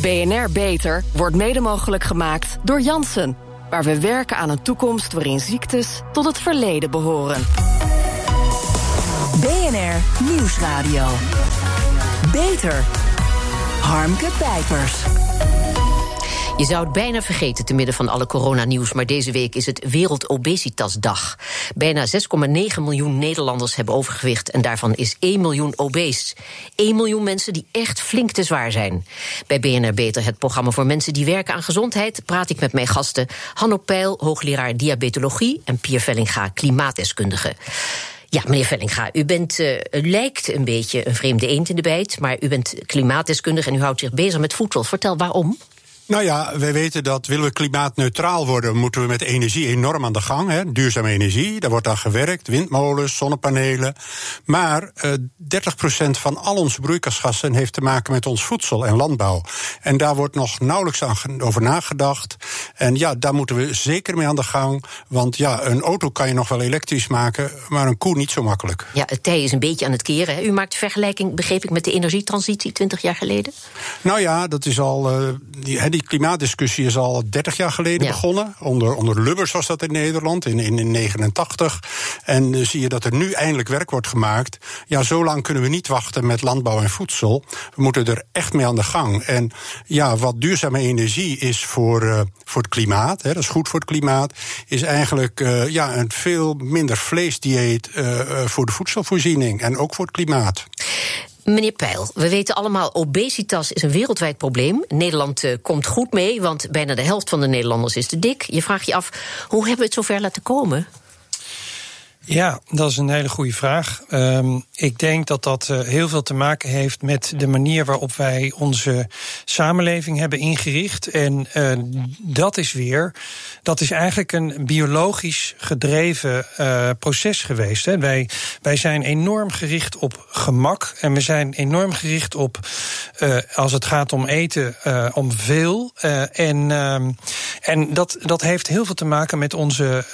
BNR Beter wordt mede mogelijk gemaakt door Janssen. Waar we werken aan een toekomst waarin ziektes tot het verleden behoren. BNR Nieuwsradio. Beter. Harmke Pijpers. Je zou het bijna vergeten te midden van alle coronanieuws, maar deze week is het Wereldobesitasdag. Bijna 6,9 miljoen Nederlanders hebben overgewicht en daarvan is 1 miljoen obese. 1 miljoen mensen die echt flink te zwaar zijn. Bij BNR Beter, het programma voor mensen die werken aan gezondheid, praat ik met mijn gasten Hanno Peil, hoogleraar diabetologie en Pier Vellinga, klimaatdeskundige. Ja, meneer Vellinga, u, bent, u lijkt een beetje een vreemde eend in de bijt, maar u bent klimaatdeskundige en u houdt zich bezig met voedsel. Vertel waarom? Nou ja, wij weten dat willen we klimaatneutraal worden, moeten we met energie enorm aan de gang. Hè. Duurzame energie, daar wordt aan gewerkt, windmolens, zonnepanelen. Maar uh, 30% van al onze broeikasgassen heeft te maken met ons voedsel en landbouw. En daar wordt nog nauwelijks aan over nagedacht. En ja, daar moeten we zeker mee aan de gang. Want ja, een auto kan je nog wel elektrisch maken, maar een koe niet zo makkelijk. Ja, het tij is een beetje aan het keren. Hè. U maakt vergelijking, begreep ik, met de energietransitie 20 jaar geleden? Nou ja, dat is al. Uh, die, die klimaatdiscussie is al 30 jaar geleden ja. begonnen. Onder, onder Lubbers was dat in Nederland, in 1989. En uh, zie je dat er nu eindelijk werk wordt gemaakt. Ja, zo lang kunnen we niet wachten met landbouw en voedsel. We moeten er echt mee aan de gang. En ja, wat duurzame energie is voor, uh, voor het klimaat, hè, dat is goed voor het klimaat, is eigenlijk uh, ja, een veel minder vleesdieet voor de voedselvoorziening en ook voor het klimaat. Meneer Peil, we weten allemaal, obesitas is een wereldwijd probleem. Nederland uh, komt goed mee, want bijna de helft van de Nederlanders is te dik. Je vraagt je af, hoe hebben we het zover laten komen? Ja, dat is een hele goede vraag. Um, ik denk dat dat uh, heel veel te maken heeft met de manier waarop wij onze samenleving hebben ingericht. En uh, dat is weer, dat is eigenlijk een biologisch gedreven uh, proces geweest. Hè. Wij, wij zijn enorm gericht op gemak en we zijn enorm gericht op, als het gaat om eten, om veel. en en dat, dat heeft heel veel te maken met onze,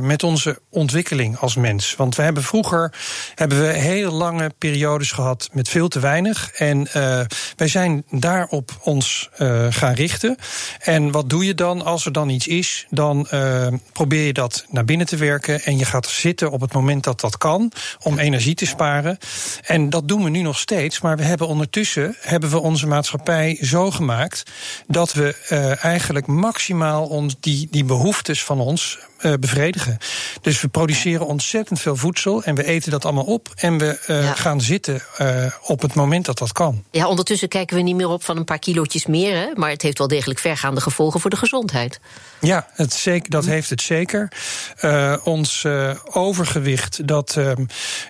met onze ontwikkeling als mens. Want we hebben vroeger hebben we heel lange periodes gehad met veel te weinig. En uh, wij zijn daarop ons uh, gaan richten. En wat doe je dan als er dan iets is? Dan uh, probeer je dat naar binnen te werken. En je gaat zitten op het moment dat dat kan. Om energie te sparen. En dat doen we nu nog steeds. Maar we hebben ondertussen hebben we onze maatschappij zo gemaakt. dat we eigenlijk maximaal ons, die, die behoeftes van ons uh, bevredigen. Dus we produceren ontzettend veel voedsel en we eten dat allemaal op en we uh, ja. gaan zitten uh, op het moment dat dat kan. Ja, ondertussen kijken we niet meer op van een paar kilootjes meer, hè, maar het heeft wel degelijk vergaande gevolgen voor de gezondheid. Ja, het zeker, dat heeft het zeker. Ons overgewicht dat,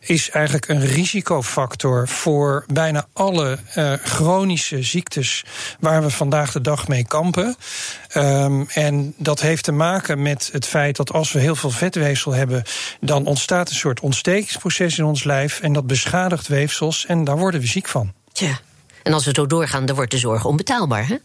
is eigenlijk een risicofactor voor bijna alle chronische ziektes waar we vandaag de dag mee kampen. Um, en dat heeft te maken met het feit dat als we heel veel vetweefsel hebben, dan ontstaat een soort ontstekingsproces in ons lijf en dat beschadigt weefsels en daar worden we ziek van. Tja, en als we zo doorgaan, dan wordt de zorg onbetaalbaar, hè?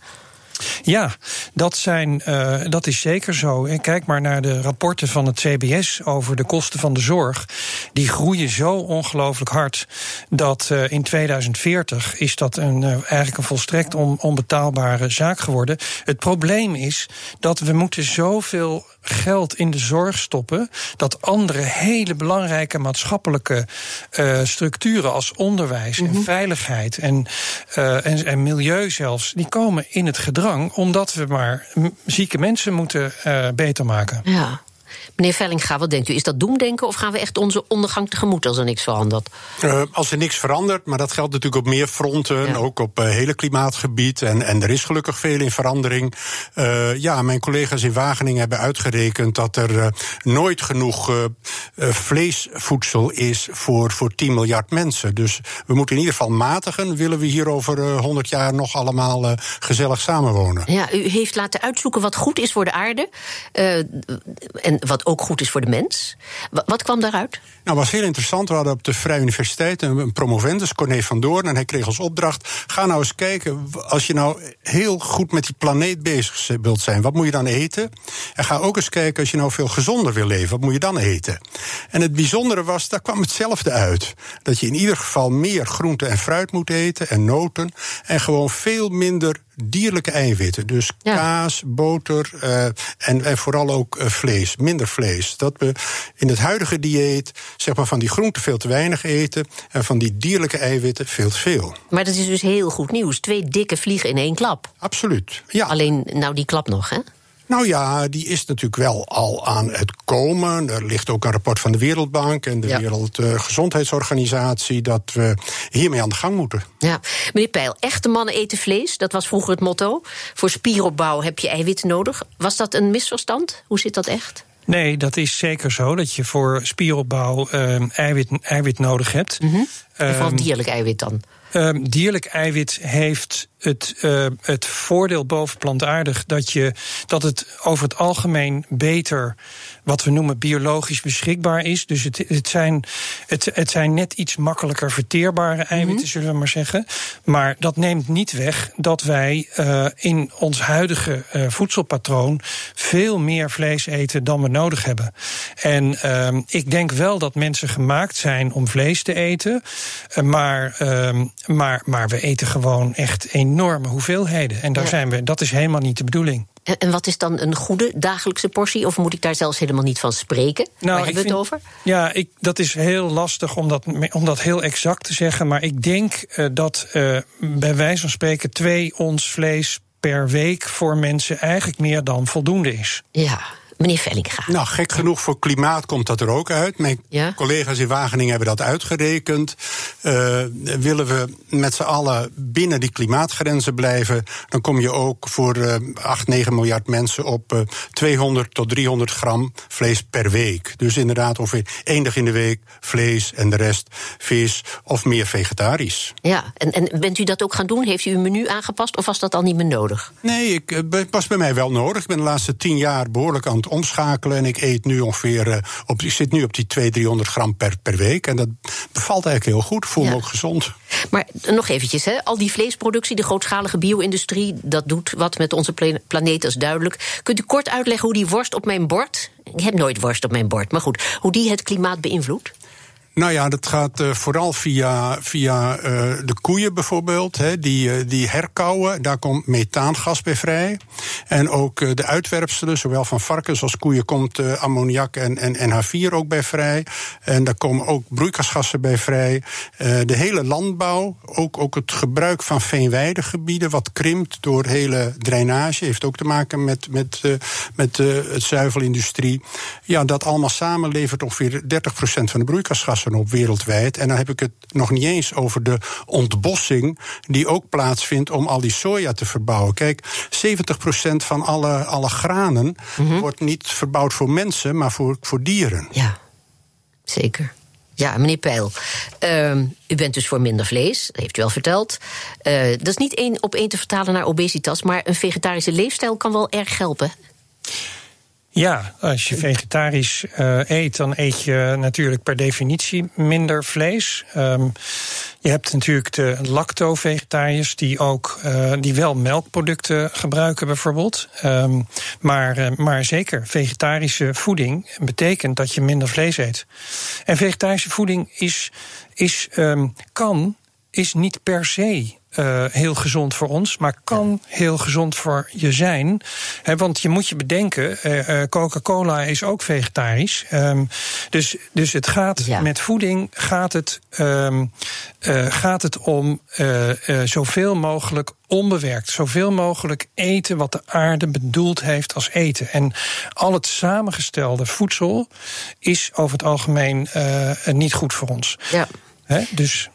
Ja, dat, zijn, uh, dat is zeker zo. Kijk maar naar de rapporten van het CBS over de kosten van de zorg. Die groeien zo ongelooflijk hard dat uh, in 2040 is dat een, uh, eigenlijk een volstrekt on, onbetaalbare zaak geworden. Het probleem is dat we moeten zoveel geld in de zorg stoppen dat andere hele belangrijke maatschappelijke uh, structuren als onderwijs mm -hmm. en veiligheid en, uh, en, en milieu zelfs, die komen in het gedrang omdat we maar zieke mensen moeten uh, beter maken. Ja. Meneer Vellinga, wat denkt u? Is dat doemdenken of gaan we echt onze ondergang tegemoet als er niks verandert? Uh, als er niks verandert, maar dat geldt natuurlijk op meer fronten, ja. ook op uh, hele klimaatgebied. En, en er is gelukkig veel in verandering. Uh, ja, mijn collega's in Wageningen hebben uitgerekend dat er nooit genoeg vleesvoedsel is voor, voor 10 miljard mensen. Dus we moeten in ieder geval matigen, willen we hier over 100 jaar nog allemaal gezellig samenwonen. Ja, u heeft laten uitzoeken wat goed is voor de aarde. en wat ook goed is voor de mens. wat kwam daaruit? Nou, was heel interessant. We hadden op de Vrije Universiteit een, promovendus, Corné van Doorn. En hij kreeg als opdracht: ga nou eens kijken. Als je nou heel goed met die planeet bezig wilt zijn, wat moet je dan eten? En ga ook eens kijken als je nou veel gezonder wil leven, wat moet je dan eten? En het bijzondere was, daar kwam hetzelfde uit. Dat je in ieder geval meer groente en fruit moet eten en noten. En gewoon veel minder dierlijke eiwitten. Dus kaas, boter uh, en, en vooral ook uh, vlees, minder vlees. Dat we in het huidige dieet zeg maar, van die groenten veel te weinig eten en van die dierlijke eiwitten veel te veel. Maar dat is dus heel goed nieuws. Twee dikke vliegen in één klap. Absoluut. Ja. Alleen nou die klap nog, hè? Nou ja, die is natuurlijk wel al aan het komen. Er ligt ook een rapport van de Wereldbank en de Wereldgezondheidsorganisatie dat we hiermee aan de gang moeten. Ja, meneer Peil, echte mannen eten vlees, dat was vroeger het motto. Voor spieropbouw heb je eiwit nodig. Was dat een misverstand? Hoe zit dat echt? Nee, dat is zeker zo. Dat je voor spieropbouw uh, eiwit, eiwit nodig hebt. Mm -hmm. vooral dierlijk eiwit dan? Uh, dierlijk eiwit heeft het, uh, het voordeel boven plantaardig dat, je, dat het over het algemeen beter wat we noemen biologisch beschikbaar is. Dus het, het, zijn, het, het zijn net iets makkelijker verteerbare eiwitten, mhm. zullen we maar zeggen. Maar dat neemt niet weg dat wij uh, in ons huidige uh, voedselpatroon veel meer vlees eten dan we nodig hebben. En uh, ik denk wel dat mensen gemaakt zijn om vlees te eten. maar, ehm, maar, maar we eten gewoon echt enorme hoeveelheden. En daar zijn we, dat is helemaal niet de bedoeling. En wat is dan een goede dagelijkse portie? Of moet ik daar zelfs helemaal niet van spreken? Nou, Waar hebben we het over? Ja, ik, dat is heel lastig om dat, om dat heel exact te zeggen. Maar ik denk uh, dat uh, bij wijze van spreken twee ons vlees per week voor mensen eigenlijk meer dan voldoende is. Ja, Meneer Vellinga. Nou, gek genoeg voor klimaat komt dat er ook uit. Mijn collega's in Wageningen hebben dat uitgerekend. Uh, willen we met z'n allen binnen die klimaatgrenzen blijven, dan kom je ook voor uh, 8, 9 miljard mensen op uh, eh, 200 tot 300 gram vlees per week. Dus inderdaad ongeveer één dag in de week vlees en de rest vis of meer vegetarisch. Ja, en, en bent u dat ook gaan doen? Heeft u uw menu aangepast of was dat al niet meer nodig? Nee, ik, eh, was bij mij wel nodig. Ik ben de laatste tien jaar behoorlijk aan omschakelen. En ik eet nu ongeveer, uh, op, ik zit nu op die 200, 300 gram per, per week. En dat bevalt eigenlijk heel goed. Voel me ook gezond. Maar nog eventjes, hè. al die vleesproductie, de grootschalige bio-industrie... dat doet wat met onze planeet, dat is duidelijk. Kunt u kort uitleggen hoe die worst op mijn bord... ik heb nooit worst op mijn bord, maar goed... hoe die het klimaat beïnvloedt? Nou ja, dat gaat uh, vooral via, via uh, de koeien bijvoorbeeld. Hè, die, uh, die herkauwen, daar komt methaangas bij vrij. En ook de uitwerpselen, zowel van varkens als koeien, komt ammoniak en, en NH4 ook bij vrij. En daar komen ook broeikasgassen bij vrij. de hele landbouw, ook, ook het gebruik van veenweidegebieden, wat krimpt door hele drainage, heeft ook te maken met, met, met het zuivelindustrie. Ja, dat allemaal samen levert ongeveer 30% van de broeikasgassen op wereldwijd. En dan heb ik het nog niet eens over de ontbossing die ook plaatsvindt om al die soja te verbouwen. Kijk, 70% van alle, alle granen mhm. wordt niet verbouwd voor mensen, maar voor, voor dieren. Ja, zeker. Ja, meneer Peil, uh, u bent dus voor minder vlees, dat heeft u wel verteld. Uh, dat is niet één op één te vertalen naar obesitas, maar een vegetarische leefstijl kan wel erg helpen. Ja, als je vegetarisch uh, eet, dan eet je natuurlijk per definitie minder vlees. Um, je hebt natuurlijk de lacto-vegetariërs die ook uh, die wel melkproducten gebruiken, bijvoorbeeld. Um, maar, uh, maar zeker, vegetarische voeding betekent dat je minder vlees eet. En vegetarische voeding is, is um, kan, is niet per se uh, heel gezond voor ons, maar kan heel gezond voor je zijn. want je moet je bedenken, uh, Coca-Cola is ook vegetarisch. Um, dus, dus het gaat met voeding gaat het, um, gaat het om zoveel mogelijk onbewerkt, zoveel mogelijk eten wat de aarde bedoeld heeft als eten. En al het samengestelde voedsel is over het algemeen niet goed voor ons. Ja. Dus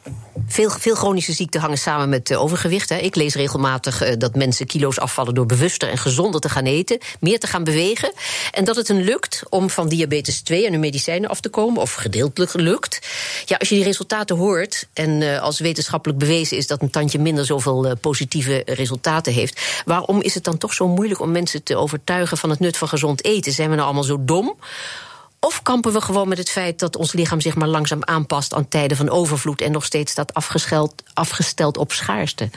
veel, veel chronische ziekten hangen samen met uh, overgewicht. Hè. Ik lees regelmatig uh, dat mensen kilo's afvallen door bewuster en gezonder te gaan eten, meer te gaan bewegen. En dat het hen lukt om van diabetes 2 en hun medicijnen af te komen, of gedeeltelijk lukt. Ja, als je die resultaten hoort en uh, als wetenschappelijk bewezen is dat een tandje minder zoveel positieve resultaten heeft, waarom is het dan toch zo moeilijk om mensen te overtuigen van het nut van gezond eten? Zijn we nou allemaal zo dom? Of kampen we gewoon met het feit dat ons lichaam zich maar langzaam aanpast aan tijden van overvloed en nog steeds staat afgesteld op schaarste?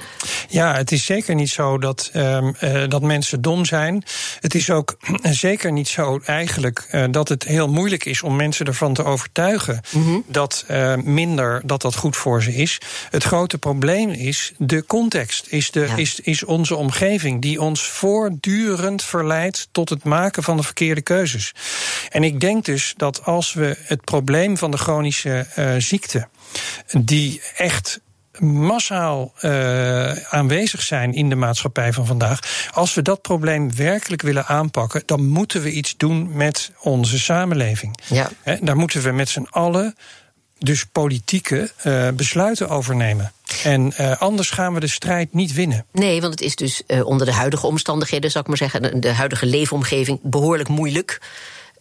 Ja, het is zeker niet zo dat, um, uh, dat mensen dom zijn. Het is ook zeker niet zo eigenlijk uh, dat het heel moeilijk is om mensen ervan te overtuigen mm -hmm. dat uh, minder dat dat goed voor ze is. Het grote probleem is de context, is, de, ja. is, is onze omgeving die ons voortdurend verleidt tot het maken van de verkeerde keuzes. En ik denk dus dus dat als we het probleem van de chronische uh, ziekte, die echt massaal uh, aanwezig zijn in de maatschappij van vandaag. Als we dat probleem werkelijk willen aanpakken, dan moeten we iets doen met onze samenleving. Ja. He, daar moeten we met z'n allen dus politieke uh, besluiten over nemen. En uh, anders gaan we de strijd niet winnen. Nee, want het is dus onder de huidige omstandigheden, zou ik maar zeggen, de huidige leefomgeving behoorlijk moeilijk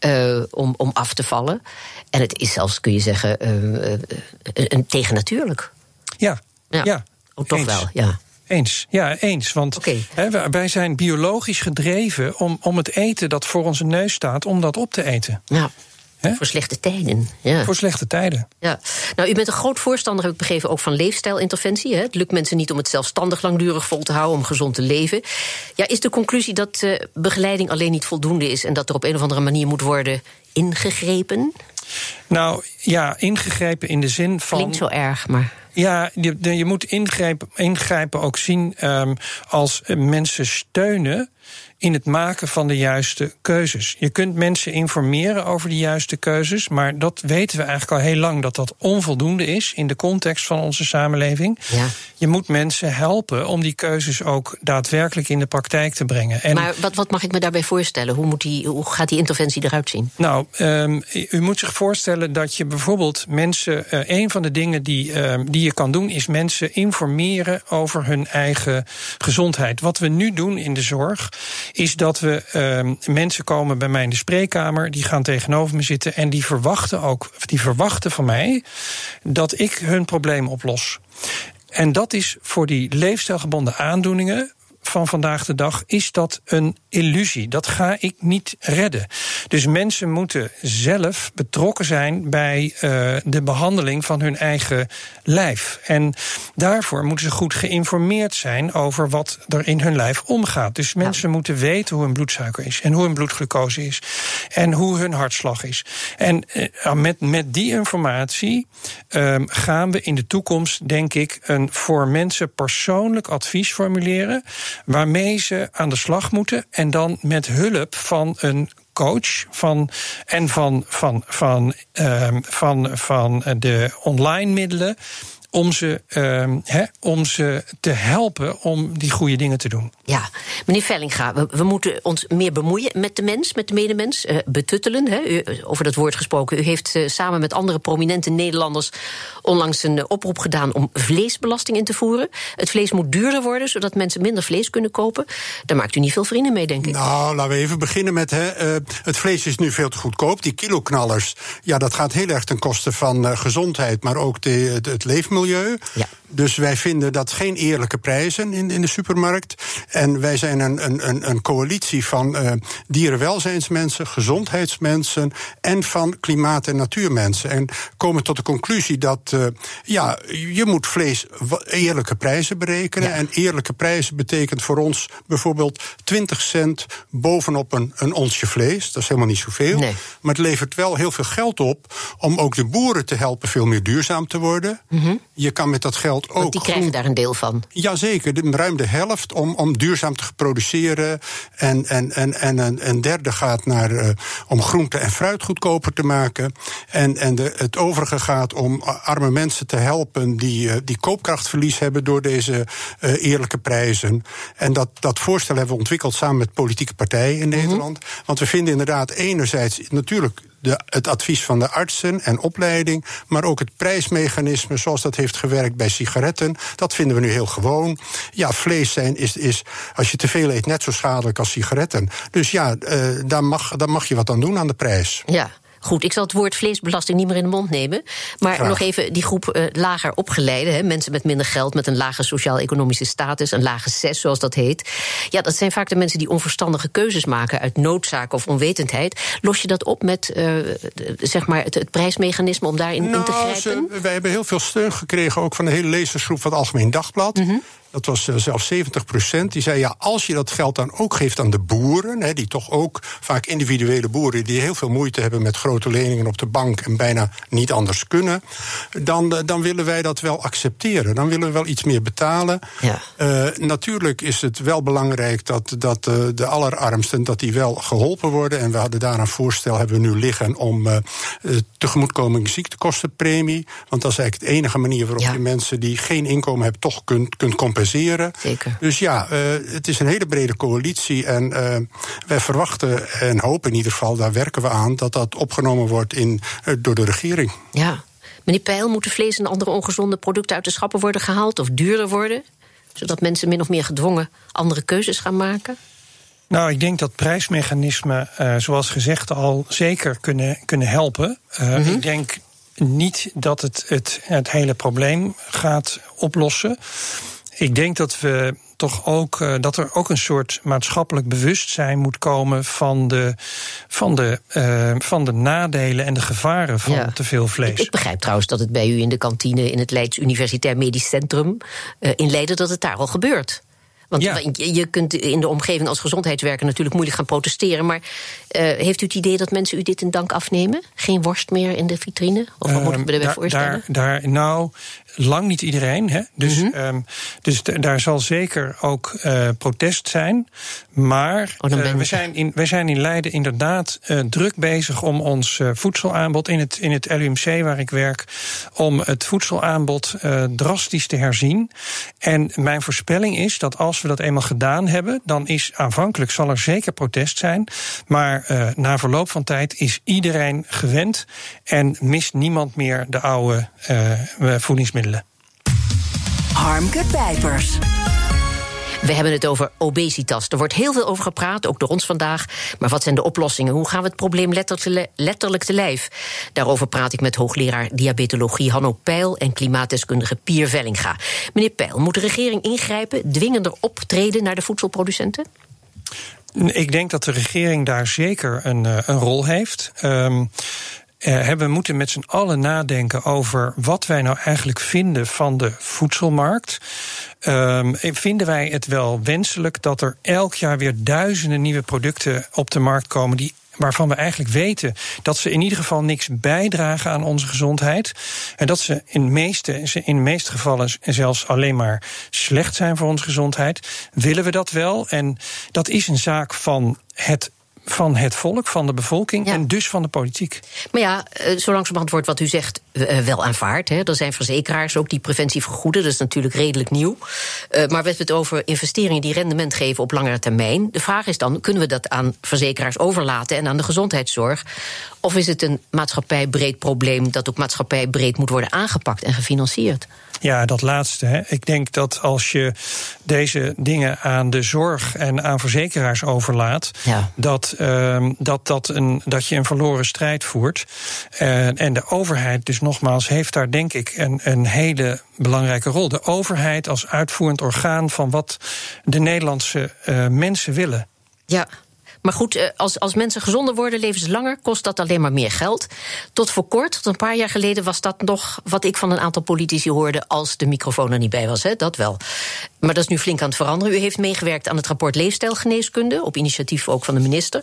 uh, om, om af te vallen. En het is zelfs, kun je zeggen, uh, een tegennatuurlijk. Ja, ja. ja. Ook toch eens. wel, ja. Eens, ja, eens. Want okay. hè, wij zijn biologisch gedreven om, om het eten dat voor onze neus staat, om dat op te eten. Ja. He? Voor slechte tijden. Ja. Voor slechte tijden. Ja. Nou, u bent een groot voorstander, heb ik begrepen, ook van leefstijlinterventie. Hè? Het lukt mensen niet om het zelfstandig langdurig vol te houden, om gezond te leven. Ja, is de conclusie dat uh, begeleiding alleen niet voldoende is en dat er op een of andere manier moet worden ingegrepen? Nou ja, ingegrepen in de zin van. Klinkt zo erg, maar. Ja, je, je moet ingrijpen, ingrijpen ook zien um, als mensen steunen in het maken van de juiste keuzes. Je kunt mensen informeren over de juiste keuzes, maar dat weten we eigenlijk al heel lang dat dat onvoldoende is in de context van onze samenleving. Ja. Je moet mensen helpen om die keuzes ook daadwerkelijk in de praktijk te brengen. En maar wat, wat mag ik me daarbij voorstellen? Hoe, moet die, hoe gaat die interventie eruit zien? Nou, um, u moet zich voorstellen dat je bijvoorbeeld mensen. Uh, een van de dingen die, uh, die je kan doen, is mensen informeren over hun eigen gezondheid. Wat we nu doen in de zorg is dat we uh, mensen komen bij mij in de spreekkamer, die gaan tegenover me zitten en die verwachten ook, die verwachten van mij dat ik hun probleem oplos. En dat is voor die leefstijlgebonden aandoeningen van vandaag de dag is dat een illusie. Dat ga ik niet redden. Dus mensen moeten zelf betrokken zijn bij uh, de behandeling van hun eigen lijf. En daarvoor moeten ze goed geïnformeerd zijn over wat er in hun lijf omgaat. Dus mensen ja. moeten weten hoe hun bloedsuiker is en hoe hun bloedglucose is en hoe hun hartslag is. En uh, met, met die informatie uh, gaan we in de toekomst, denk ik, een voor mensen persoonlijk advies formuleren waarmee ze aan de slag moeten. En dan met hulp van een coach van, en van, van, van, uh, van, van de online middelen om ze, uh, hè, om ze te helpen om die goede dingen te doen. Ja, meneer Vellinga, we, we moeten ons meer bemoeien met de mens, met de medemens. Uh, betuttelen, hè, u, over dat woord gesproken. U heeft uh, samen met andere prominente Nederlanders onlangs een uh, oproep gedaan om vleesbelasting in te voeren. Het vlees moet duurder worden, zodat mensen minder vlees kunnen kopen. Daar maakt u niet veel vrienden mee, denk ik. Nou, laten we even beginnen met. Hè, het vlees is nu veel te goedkoop. Die kiloknallers, ja, dat gaat heel erg ten koste van gezondheid, maar ook de, het, het leefmiddel milieu. Ja. Dus wij vinden dat geen eerlijke prijzen in, in de supermarkt. En wij zijn een, een, een coalitie van uh, dierenwelzijnsmensen, gezondheidsmensen en van klimaat- en natuurmensen. En komen tot de conclusie dat uh, ja, je moet vlees eerlijke prijzen berekenen. Ja. En eerlijke prijzen betekent voor ons bijvoorbeeld 20 cent bovenop een, een onsje vlees. Dat is helemaal niet zoveel. Nee. Maar het levert wel heel veel geld op om ook de boeren te helpen veel meer duurzaam te worden. Mm -hmm. Je kan met dat geld ook. Want die krijgen groen... daar een deel van. Jazeker, de, ruim de helft om, om duurzaam te produceren. En, en, en, en een, een derde gaat naar, uh, om groente en fruit goedkoper te maken. En, en de, het overige gaat om arme mensen te helpen die, uh, die koopkrachtverlies hebben door deze uh, eerlijke prijzen. En dat, dat voorstel hebben we ontwikkeld samen met politieke partijen in Nederland. Mm -hmm. Want we vinden inderdaad enerzijds natuurlijk de, het advies van de artsen en opleiding, maar ook het prijsmechanisme zoals dat heeft gewerkt bij sigaretten. Dat vinden we nu heel gewoon. Ja, vlees zijn is, is als je te veel eet net zo schadelijk als sigaretten. Dus ja, uh, daar, mag, daar mag je wat aan doen aan de prijs. Ja. Goed, ik zal het woord vleesbelasting niet meer in de mond nemen. Maar nog even die groep uh, lager opgeleide, mensen met minder geld, met een lage sociaal-economische status, een lage zes, zoals dat heet. Ja, dat zijn vaak de mensen die onverstandige keuzes maken uit noodzaak of onwetendheid. Los je dat op met uh, zeg maar het, het, prijsmechanisme om daarin nou, in te grijpen? Ze, wij hebben heel veel steun gekregen, ook van de hele lezersgroep van het Algemeen Dagblad. Mm -hmm. Dat was uh, zelfs 70 procent. Die zei, ja, als je dat geld dan ook geeft aan de boeren... Hè, die toch ook vaak individuele boeren... die heel veel moeite hebben met grote leningen op de bank... en bijna niet anders kunnen... dan, uh, dan willen wij dat wel accepteren. Dan willen we wel iets meer betalen. Ja. Uh, natuurlijk is het wel belangrijk dat, dat de allerarmsten... dat die wel geholpen worden. En we hadden daar een voorstel hebben we nu liggen... om tegemoetkoming ziektekostenpremie. Want dat is eigenlijk de enige manier waarop ja. je mensen... die geen inkomen hebben, toch kunt, kunt compenseren Zeker. Dus ja, uh, het is een hele brede coalitie. En uh, wij verwachten en hopen in ieder geval, daar werken we aan, dat dat opgenomen wordt in, uh, door de regering. Ja. Meneer Peil, moeten vlees en andere ongezonde producten uit de schappen worden gehaald of duurder worden? Zodat mensen min of meer gedwongen andere keuzes gaan maken? Nou, ik denk dat prijsmechanismen, uh, zoals gezegd, al zeker kunnen, kunnen helpen. Uh, mm -hmm. Ik denk niet dat het, het het hele probleem gaat oplossen. Ik denk dat we toch ook uh, dat er ook een soort maatschappelijk bewustzijn moet komen van de, van de, uh, van de nadelen en de gevaren van ja. te veel vlees. Ik, ik, begrijp trouwens dat het bij u in de kantine in het Leids Universitair Medisch Centrum uh, in Leiden dat het daar al gebeurt. Want ja. je kunt in de omgeving als gezondheidswerker natuurlijk moeilijk gaan protesteren. Maar uh, heeft u het idee dat mensen u dit in dank afnemen? Geen worst meer in de vitrine? Of wat uh, moet ik me erbij daar, voorstellen? Daar, daar, nou, lang niet iedereen. Hè? Dus, mm -hmm. um, dus daar zal zeker ook uh, protest zijn. Maar oh, uh, we, zijn in, we zijn in Leiden inderdaad uh, druk bezig om ons voedselaanbod in het, in het LUMC waar ik werk, om het voedselaanbod drastisch te herzien. En mijn voorspelling is dat als we dat eenmaal gedaan hebben, dan is aanvankelijk zal er zeker protest zijn. Maar na verloop van tijd is iedereen gewend en mist niemand meer de oude voedingsmiddelen. Harmke Pijpers. We hebben het over obesitas. Er wordt heel veel over gepraat, ook door ons vandaag. Maar wat zijn de oplossingen? Hoe gaan we het probleem letterlijk te lijf? Daarover praat ik met hoogleraar diabetologie Hanno Peil en klimaatdeskundige Pier Vellinga. Meneer Peil, moet de regering ingrijpen, dwingender optreden naar de voedselproducenten? Ik denk dat de regering daar zeker een, een rol heeft. Um, uh, we moeten met z'n allen nadenken over wat wij nou eigenlijk vinden van de voedselmarkt. Um, vinden wij het wel wenselijk dat er elk jaar weer duizenden nieuwe producten op de markt komen die waarvan we eigenlijk weten dat ze in ieder geval niks bijdragen aan onze gezondheid. En dat ze in meeste, in de meeste gevallen zelfs alleen maar slecht zijn voor onze gezondheid. Willen we dat wel? En dat is een zaak van het van het volk, van de bevolking ja. en dus van de politiek. Maar ja, zo langzamerhand wordt wat u zegt uh, wel aanvaard. Hè. Er zijn verzekeraars ook die preventie vergoeden. Dat is natuurlijk redelijk nieuw. Uh, maar we hebben het over investeringen die rendement geven op langere termijn. De vraag is dan, kunnen we dat aan verzekeraars overlaten en aan de gezondheidszorg? Of is het een maatschappijbreed probleem dat ook maatschappijbreed moet worden aangepakt en gefinancierd? Ja, dat laatste. Hè. Ik denk dat als je deze dingen aan de zorg en aan verzekeraars overlaat, ja. dat, uh, dat, dat, een, dat je een verloren strijd voert. Uh, en de overheid, dus nogmaals, heeft daar denk ik een, een hele belangrijke rol. De overheid als uitvoerend orgaan van wat de Nederlandse uh, mensen willen. Ja, maar goed, eh, als, als mensen gezonder worden, leven ze langer, kost dat alleen maar meer geld. Tot voor kort, tot een paar jaar geleden, was dat nog wat ik van een aantal politici hoorde als de microfoon er niet bij was. Hè? Dat wel. Maar dat is nu flink aan het veranderen. U heeft meegewerkt aan het rapport Leefstijlgeneeskunde, op initiatief ook van de minister.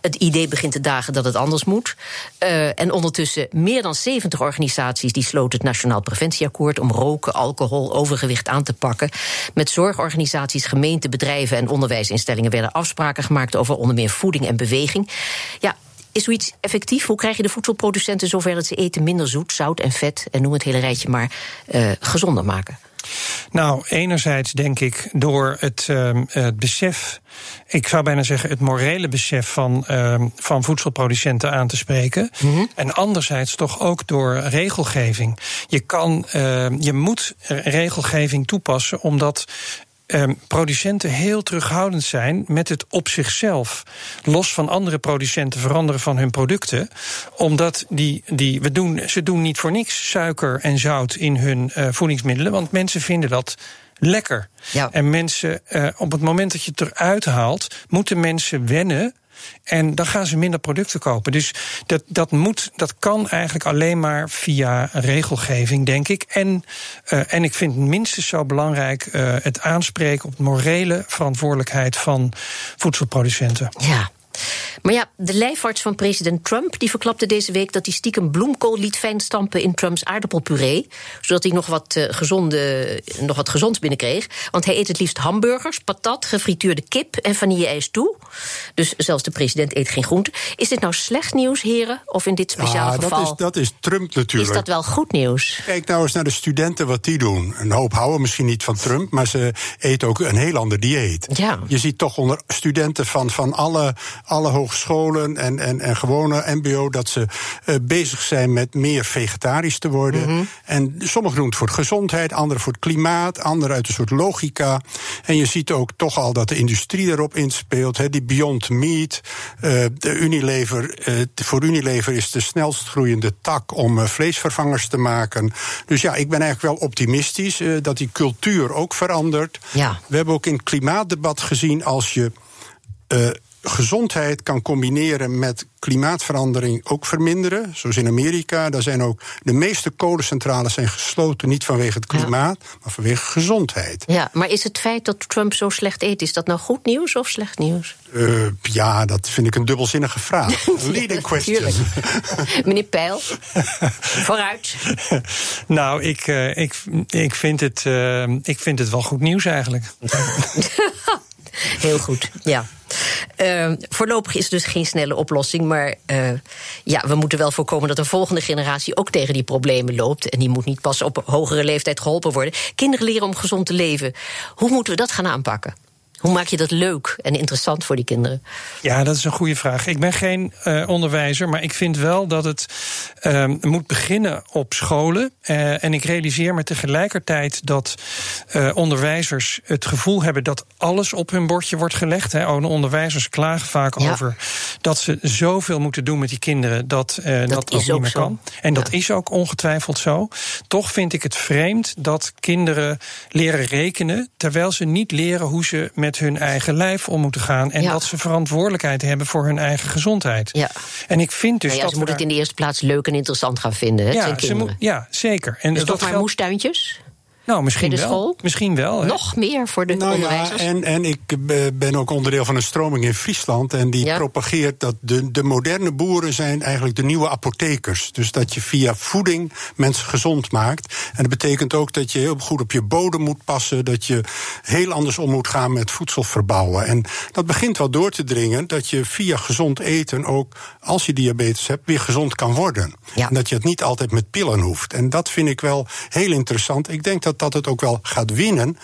Het idee begint te dagen dat het anders moet. Uh, en ondertussen meer dan 70 organisaties die sloten het Nationaal Preventieakkoord om roken, alcohol, overgewicht aan te pakken. Met zorgorganisaties, gemeenten, bedrijven en onderwijsinstellingen werden afspraken gemaakt over onder meer voeding en beweging. Ja, is zoiets effectief? Hoe krijg je de voedselproducenten zover dat ze eten minder zoet, zout en vet en noem het hele rijtje maar uh, gezonder maken? Nou, enerzijds denk ik door het, uh, het besef, ik zou bijna zeggen het morele besef van, uh, van voedselproducenten aan te spreken. Mm -hmm. En anderzijds toch ook door regelgeving. Je kan, uh, je moet regelgeving toepassen omdat um, producenten heel terughoudend zijn met het op zichzelf, los van andere producenten, veranderen van hun producten. Omdat die, die, we doen, ze doen niet voor niks suiker en zout in hun uh, voedingsmiddelen, want mensen vinden dat lekker. Ja. En mensen, uh, op het moment dat je het eruit haalt, moeten mensen wennen en dan gaan ze minder producten kopen. Dus dat, dat, moet, dat kan eigenlijk alleen maar via regelgeving, denk ik. En, uh, en ik vind minstens zo belangrijk uh, het aanspreken op de morele verantwoordelijkheid van voedselproducenten. Ja. Maar ja, de lijfarts van president Trump die verklapte deze week dat hij stiekem bloemkool liet fijnstampen in Trumps aardappelpuree. Zodat hij nog wat, uh, gezonde, nog wat gezonds binnenkreeg. Want hij eet het liefst hamburgers, patat, gefrituurde kip en vanille-ijs toe. Dus zelfs de president eet geen groente. Is dit nou slecht nieuws, heren? Of in dit speciale ja, geval? Dat is, dat is Trump natuurlijk. Is dat wel goed nieuws? Kijk nou eens naar de studenten wat die doen. Een hoop houden misschien niet van Trump, maar ze eten ook een heel ander dieet. Ja. Je ziet toch onder studenten van, van alle, alle hogescholen en, en, en gewone MBO dat ze uh, bezig zijn met meer vegetarisch te worden. Mm -hmm. En sommigen doen het voor gezondheid, anderen voor het klimaat, anderen uit een soort logica. En je ziet ook toch al dat de industrie erop inspeelt. He, die Beyond Meat, uh, de Unilever, uh, voor Unilever is de snelst groeiende tak om vleesvervangers te maken. Dus ja, ik ben eigenlijk wel optimistisch dat die cultuur ook verandert. Ja. We hebben ook in het klimaatdebat gezien als je gezondheid kan combineren met klimaatverandering ook verminderen. Zoals in Amerika, daar zijn ook de meeste kolencentrales zijn gesloten, niet vanwege het klimaat, ja. maar vanwege gezondheid. Ja, maar is het feit dat Trump zo slecht eet, is dat nou goed nieuws of slecht nieuws? Uh, ja, dat vind ik een dubbelzinnige vraag. Leading question. Meneer Peil, vooruit. nou, ik, uh, ik, ik, vind het, uh, ik vind het wel goed nieuws eigenlijk. Heel goed, ja. Uh, voorlopig is dus geen snelle oplossing. Maar uh, ja, we moeten wel voorkomen dat de volgende generatie ook tegen die problemen loopt. En die moet niet pas op hogere leeftijd geholpen worden. Kinderen leren om gezond te leven. Hoe moeten we dat gaan aanpakken? Hoe maak je dat leuk en interessant voor die kinderen? Ja, dat is een goede vraag. Ik ben geen uh, onderwijzer, maar ik vind wel dat het uh, moet beginnen op scholen. Uh, en ik realiseer me tegelijkertijd dat uh, onderwijzers het gevoel hebben dat alles op hun bordje wordt gelegd. Hè. Onderwijzers klagen vaak ja. over dat ze zoveel moeten doen met die kinderen dat dat, dat ook niet meer zo. kan. En ja. dat is ook ongetwijfeld zo. Toch vind ik het vreemd dat kinderen leren rekenen terwijl ze niet leren hoe ze met met hun eigen lijf om moeten gaan. En Ja. dat ze verantwoordelijkheid hebben voor hun eigen gezondheid. Ja. En ik vind dus Nou ja, dat ze we moeten het in de eerste plaats leuk en interessant gaan vinden. Hè? Ja, ze moet, ja, zeker. En dus dat toch maar geldt- moestuintjes? Nou, misschien wel. school? Misschien wel. hè. Nog meer voor de Nou ja, onderwijzers? en, en ik ben ook onderdeel van een stroming in Friesland. En die Ja. propageert dat de, de moderne boeren zijn eigenlijk de nieuwe apothekers. Dus dat je via voeding mensen gezond maakt. En dat betekent ook dat je heel goed op je bodem moet passen. Dat je heel anders om moet gaan met voedsel verbouwen. En dat begint wel door te dringen dat je via gezond eten ook, als je diabetes hebt, weer gezond kan worden. Ja. En dat je het niet altijd met pillen hoeft. En dat vind ik wel heel interessant. Ik denk dat dat het ook wel gaat winnen.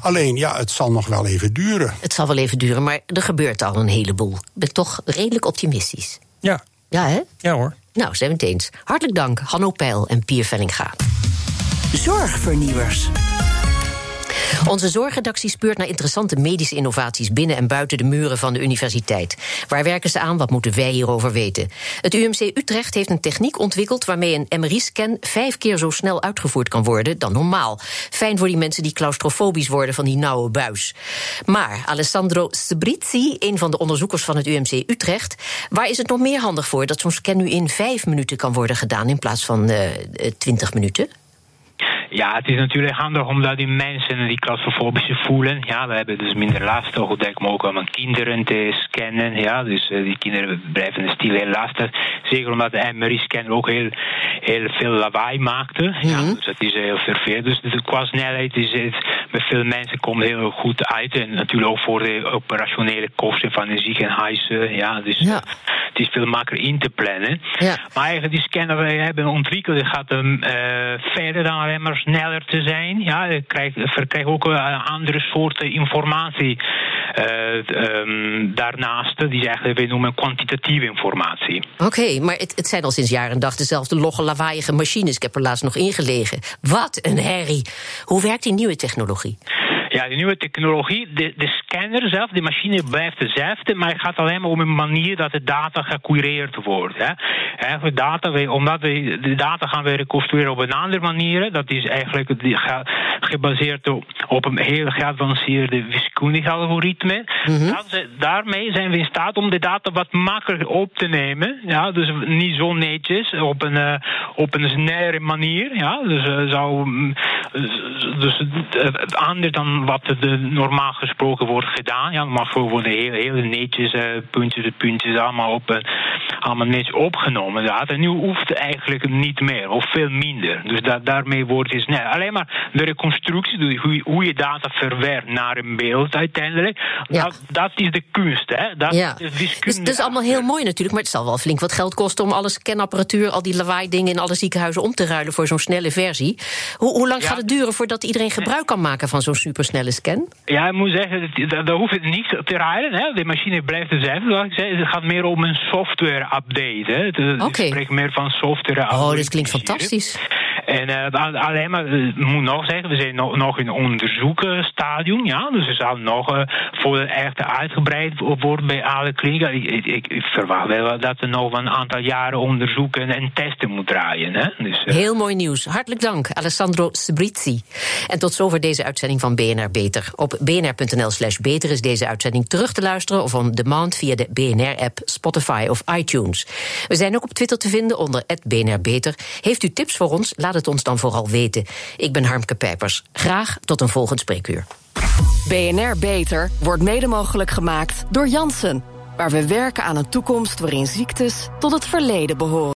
Alleen, ja, het zal nog wel even duren. Het zal wel even duren, maar er gebeurt al een heleboel. Ik ben toch redelijk optimistisch. Ja, Ja, hè? ja hoor. Nou, zijn we het eens. Hartelijk dank, Hanno Peil en Pier Vellinga. Zorgvernieuwers. Onze zorgredactie speurt naar interessante medische innovaties binnen en buiten de muren van de universiteit. Waar werken ze aan? Wat moeten wij hierover weten? Het UMC Utrecht heeft een techniek ontwikkeld waarmee een MRI-scan vijf keer zo snel uitgevoerd kan worden dan normaal. Fijn voor die mensen die claustrofobisch worden van die nauwe buis. Maar Alessandro Sebrizzi, een van de onderzoekers van het UMC Utrecht, waar is het nog meer handig voor dat zo'n scan nu in vijf minuten kan worden gedaan in plaats van eh, twintig minuten? Ja, het is natuurlijk handig omdat die mensen die claustrofobische voelen. Ja, we hebben dus minder last, ook denk ik ook om aan kinderen te scannen. Ja, dus uh, die kinderen blijven stil heel lastig. Zeker omdat de MRI-scan ook heel, heel veel lawaai maakte. Mm -hmm. Ja, dus het is heel vervelend. Dus, dus qua snelheid is het bij veel mensen komt heel goed uit. En natuurlijk ook voor de operationele kosten van de ziekenhuizen. Ja, dus ja. Uh, het is veel makkelijker in te plannen. Ja. Maar eigenlijk die scanner die we hebben ontwikkeld, gaat uh, verder dan alleen maar sneller te zijn. Ja, krijg, verkrijg ook andere soorten informatie. Um, daarnaast, die eigenlijk noemen kwantitatieve informatie. Oké, maar het, het, zijn al sinds jaren en dag dezelfde logge, lawaaiige machines. Ik heb er laatst nog ingelegen. Wat een herrie. Hoe werkt die nieuwe technologie? Ja, de nieuwe technologie, de, de scanner zelf, de machine blijft dezelfde, maar het gaat alleen maar om een manier dat de data gecureerd wordt. Hè. Eigenlijk data, omdat we de data gaan we reconstrueren op een andere manier. Dat is eigenlijk gebaseerd op, op een heel geavanceerde wiskundige algoritme. Mm daarmee zijn we in staat om de data wat makkelijker op te nemen. Ja, dus niet zo netjes, op een, uh, op een snelle manier. Ja, dus uh, zou. Mm, dus uh, anders dan wat er normaal gesproken wordt gedaan. Ja, maar voor worden heel, heel netjes uh, puntjes de puntjes allemaal, op, uh, allemaal netjes opgenomen. Dat. En nu hoeft het eigenlijk niet meer, of veel minder. Dus dat, daarmee wordt het snel. Alleen maar de reconstructie, hoe, hoe je data verwerkt naar een beeld uiteindelijk, ja. dat, dat, is de kunst. Hè? Dat ja. is. Dus, dat is allemaal heel mooi natuurlijk, maar het zal wel flink wat geld kosten om alle scanapparatuur, al die lawaai dingen in alle ziekenhuizen om te ruilen voor zo'n snelle versie. Hoe, hoe lang gaat het duren voordat iedereen gebruik kan maken van zo'n super snelle scan? Ja, ik moet zeggen, daar hoeft het niet te rijden. Hè. De machine blijft dezelfde. Zoals ik zei, het gaat meer om een software-update. Oké. Okay. Ik spreek meer van software Oh, dit klinkt fantastisch. En uh, alleen maar, ik moet nog zeggen, we zijn nog, in onderzoekstadium. Ja, dus er zal nog uh, voor echt uitgebreid worden bij alle klinieken. Ik, ik, verwacht wel dat er nog een aantal jaren onderzoeken en testen moet draaien. Hè. Dus, Heel mooi nieuws. Hartelijk dank, Alessandro Sbrizzi. En tot zover deze uitzending van BNR Beter. Op bnr.nl slash beter is deze uitzending terug te luisteren... of on demand via de BNR-app, Spotify of iTunes. We zijn ook op Twitter te vinden onder BNR Beter. Heeft u tips voor ons? Het ons dan vooral weten. Ik ben Harmke Pijpers. Graag tot een volgend spreekuur. BNR Beter wordt mede mogelijk gemaakt door Janssen... waar we werken aan een toekomst waarin ziektes tot het verleden behoren.